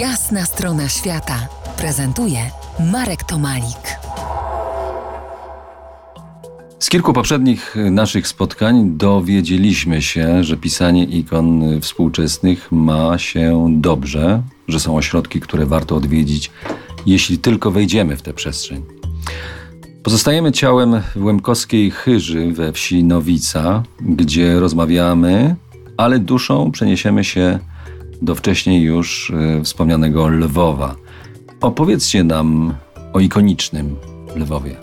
Jasna strona świata prezentuje Marek Tomalik. Z kilku poprzednich naszych spotkań dowiedzieliśmy się, że pisanie ikon współczesnych ma się dobrze, że są ośrodki, które warto odwiedzić, jeśli tylko wejdziemy w tę przestrzeń. Pozostajemy ciałem w Łemkowskiej Chyży we wsi Nowica, gdzie rozmawiamy, ale duszą przeniesiemy się wcześniej już e, wspomnianego Lwowa. Opowiedzcie nam o ikonicznym Lwowie.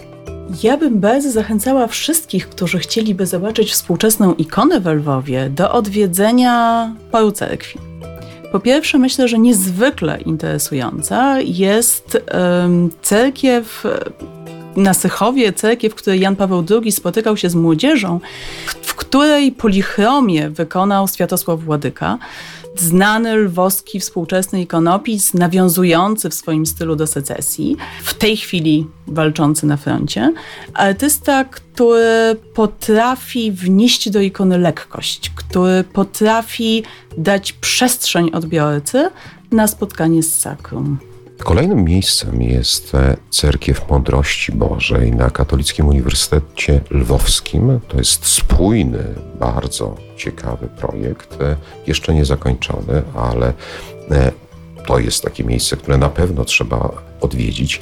Ja bym bardzo zachęcała wszystkich, którzy chcieliby zobaczyć współczesną ikonę w Lwowie, do odwiedzenia paru cerkwi. Po pierwsze, myślę, że niezwykle interesująca jest um, cerkiew na Sychowie, cerkiew, w której Jan Paweł II spotykał się z młodzieżą, w której polichromię wykonał Światosław Władyka znany lwowski współczesny ikonopis, nawiązujący w swoim stylu do secesji, w tej chwili walczący na froncie. Artysta, który potrafi wnieść do ikony lekkość, który potrafi dać przestrzeń odbiorcy na spotkanie z sakrum. Kolejnym miejscem jest e, Cerkiew Mądrości Bożej na Katolickim Uniwersytecie Lwowskim. To jest spójny, bardzo ciekawy projekt, e, jeszcze nie zakończony, ale e, to jest takie miejsce, które na pewno trzeba odwiedzić,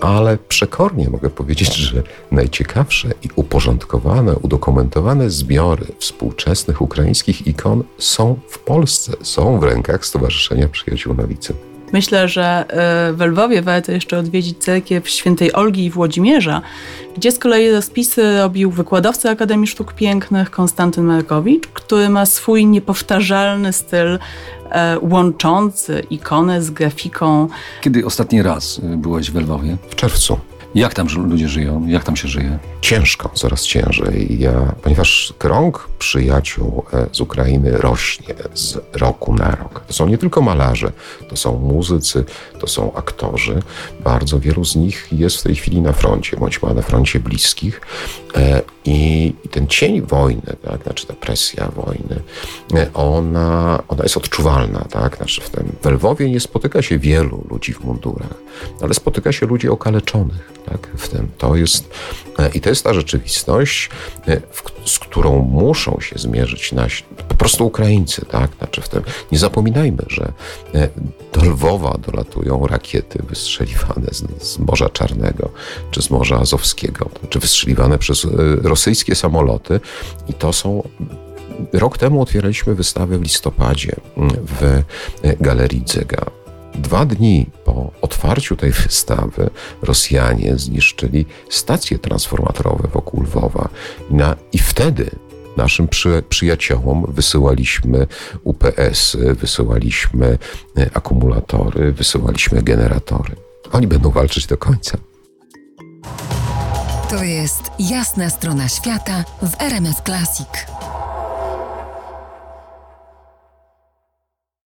ale przekornie mogę powiedzieć, że najciekawsze i uporządkowane, udokumentowane zbiory współczesnych ukraińskich ikon są w Polsce, są w rękach Stowarzyszenia Przyjaciół Nowicy. Myślę, że e, w Lwowie warto jeszcze odwiedzić cerkiew świętej Olgi i Włodzimierza, gdzie z kolei rozpisy robił wykładowca Akademii Sztuk Pięknych Konstantyn Markowicz, który ma swój niepowtarzalny styl e, łączący ikonę z grafiką. Kiedy ostatni raz e, byłeś w Lwowie? W czerwcu. Jak tam ludzie żyją? Jak tam się żyje? Ciężko, coraz ciężej. Ja, ponieważ krąg przyjaciół e, z Ukrainy rośnie z roku na rok. To są nie tylko malarze, to są muzycy, to są aktorzy. Bardzo wielu z nich jest w tej chwili na froncie, bądź ma na froncie bliskich. E, I, ten cień wojny, tak, znaczy ta presja wojny, e, ona, ona jest odczuwalna. Tak? Znaczy w tym w Lwowie nie spotyka się wielu ludzi w mundurach, ale spotyka się ludzi okaleczonych. Tak? W tym to jest, e, I to jest ta rzeczywistość, w, z którą muszą się zmierzyć nasi, po prostu Ukraińcy. Tak? Znaczy w tym, nie zapominajmy, że do Lwowa dolatują rakiety wystrzeliwane z, z Morza Czarnego czy z Morza Azowskiego, czy wystrzeliwane przez rosyjskie samoloty i to są Rok temu otwieraliśmy wystawę w listopadzie w Galerii Dzega. Dwa dni po otwarciu tej wystawy Rosjanie zniszczyli stacje transformatorowe wokół Lwowa. I, na, i wtedy naszym przy, przyjaciołom wysyłaliśmy UPS-y, wysyłaliśmy akumulatory, wysyłaliśmy generatory. Oni będą walczyć do końca. To jest jasna strona świata w RMS Classic.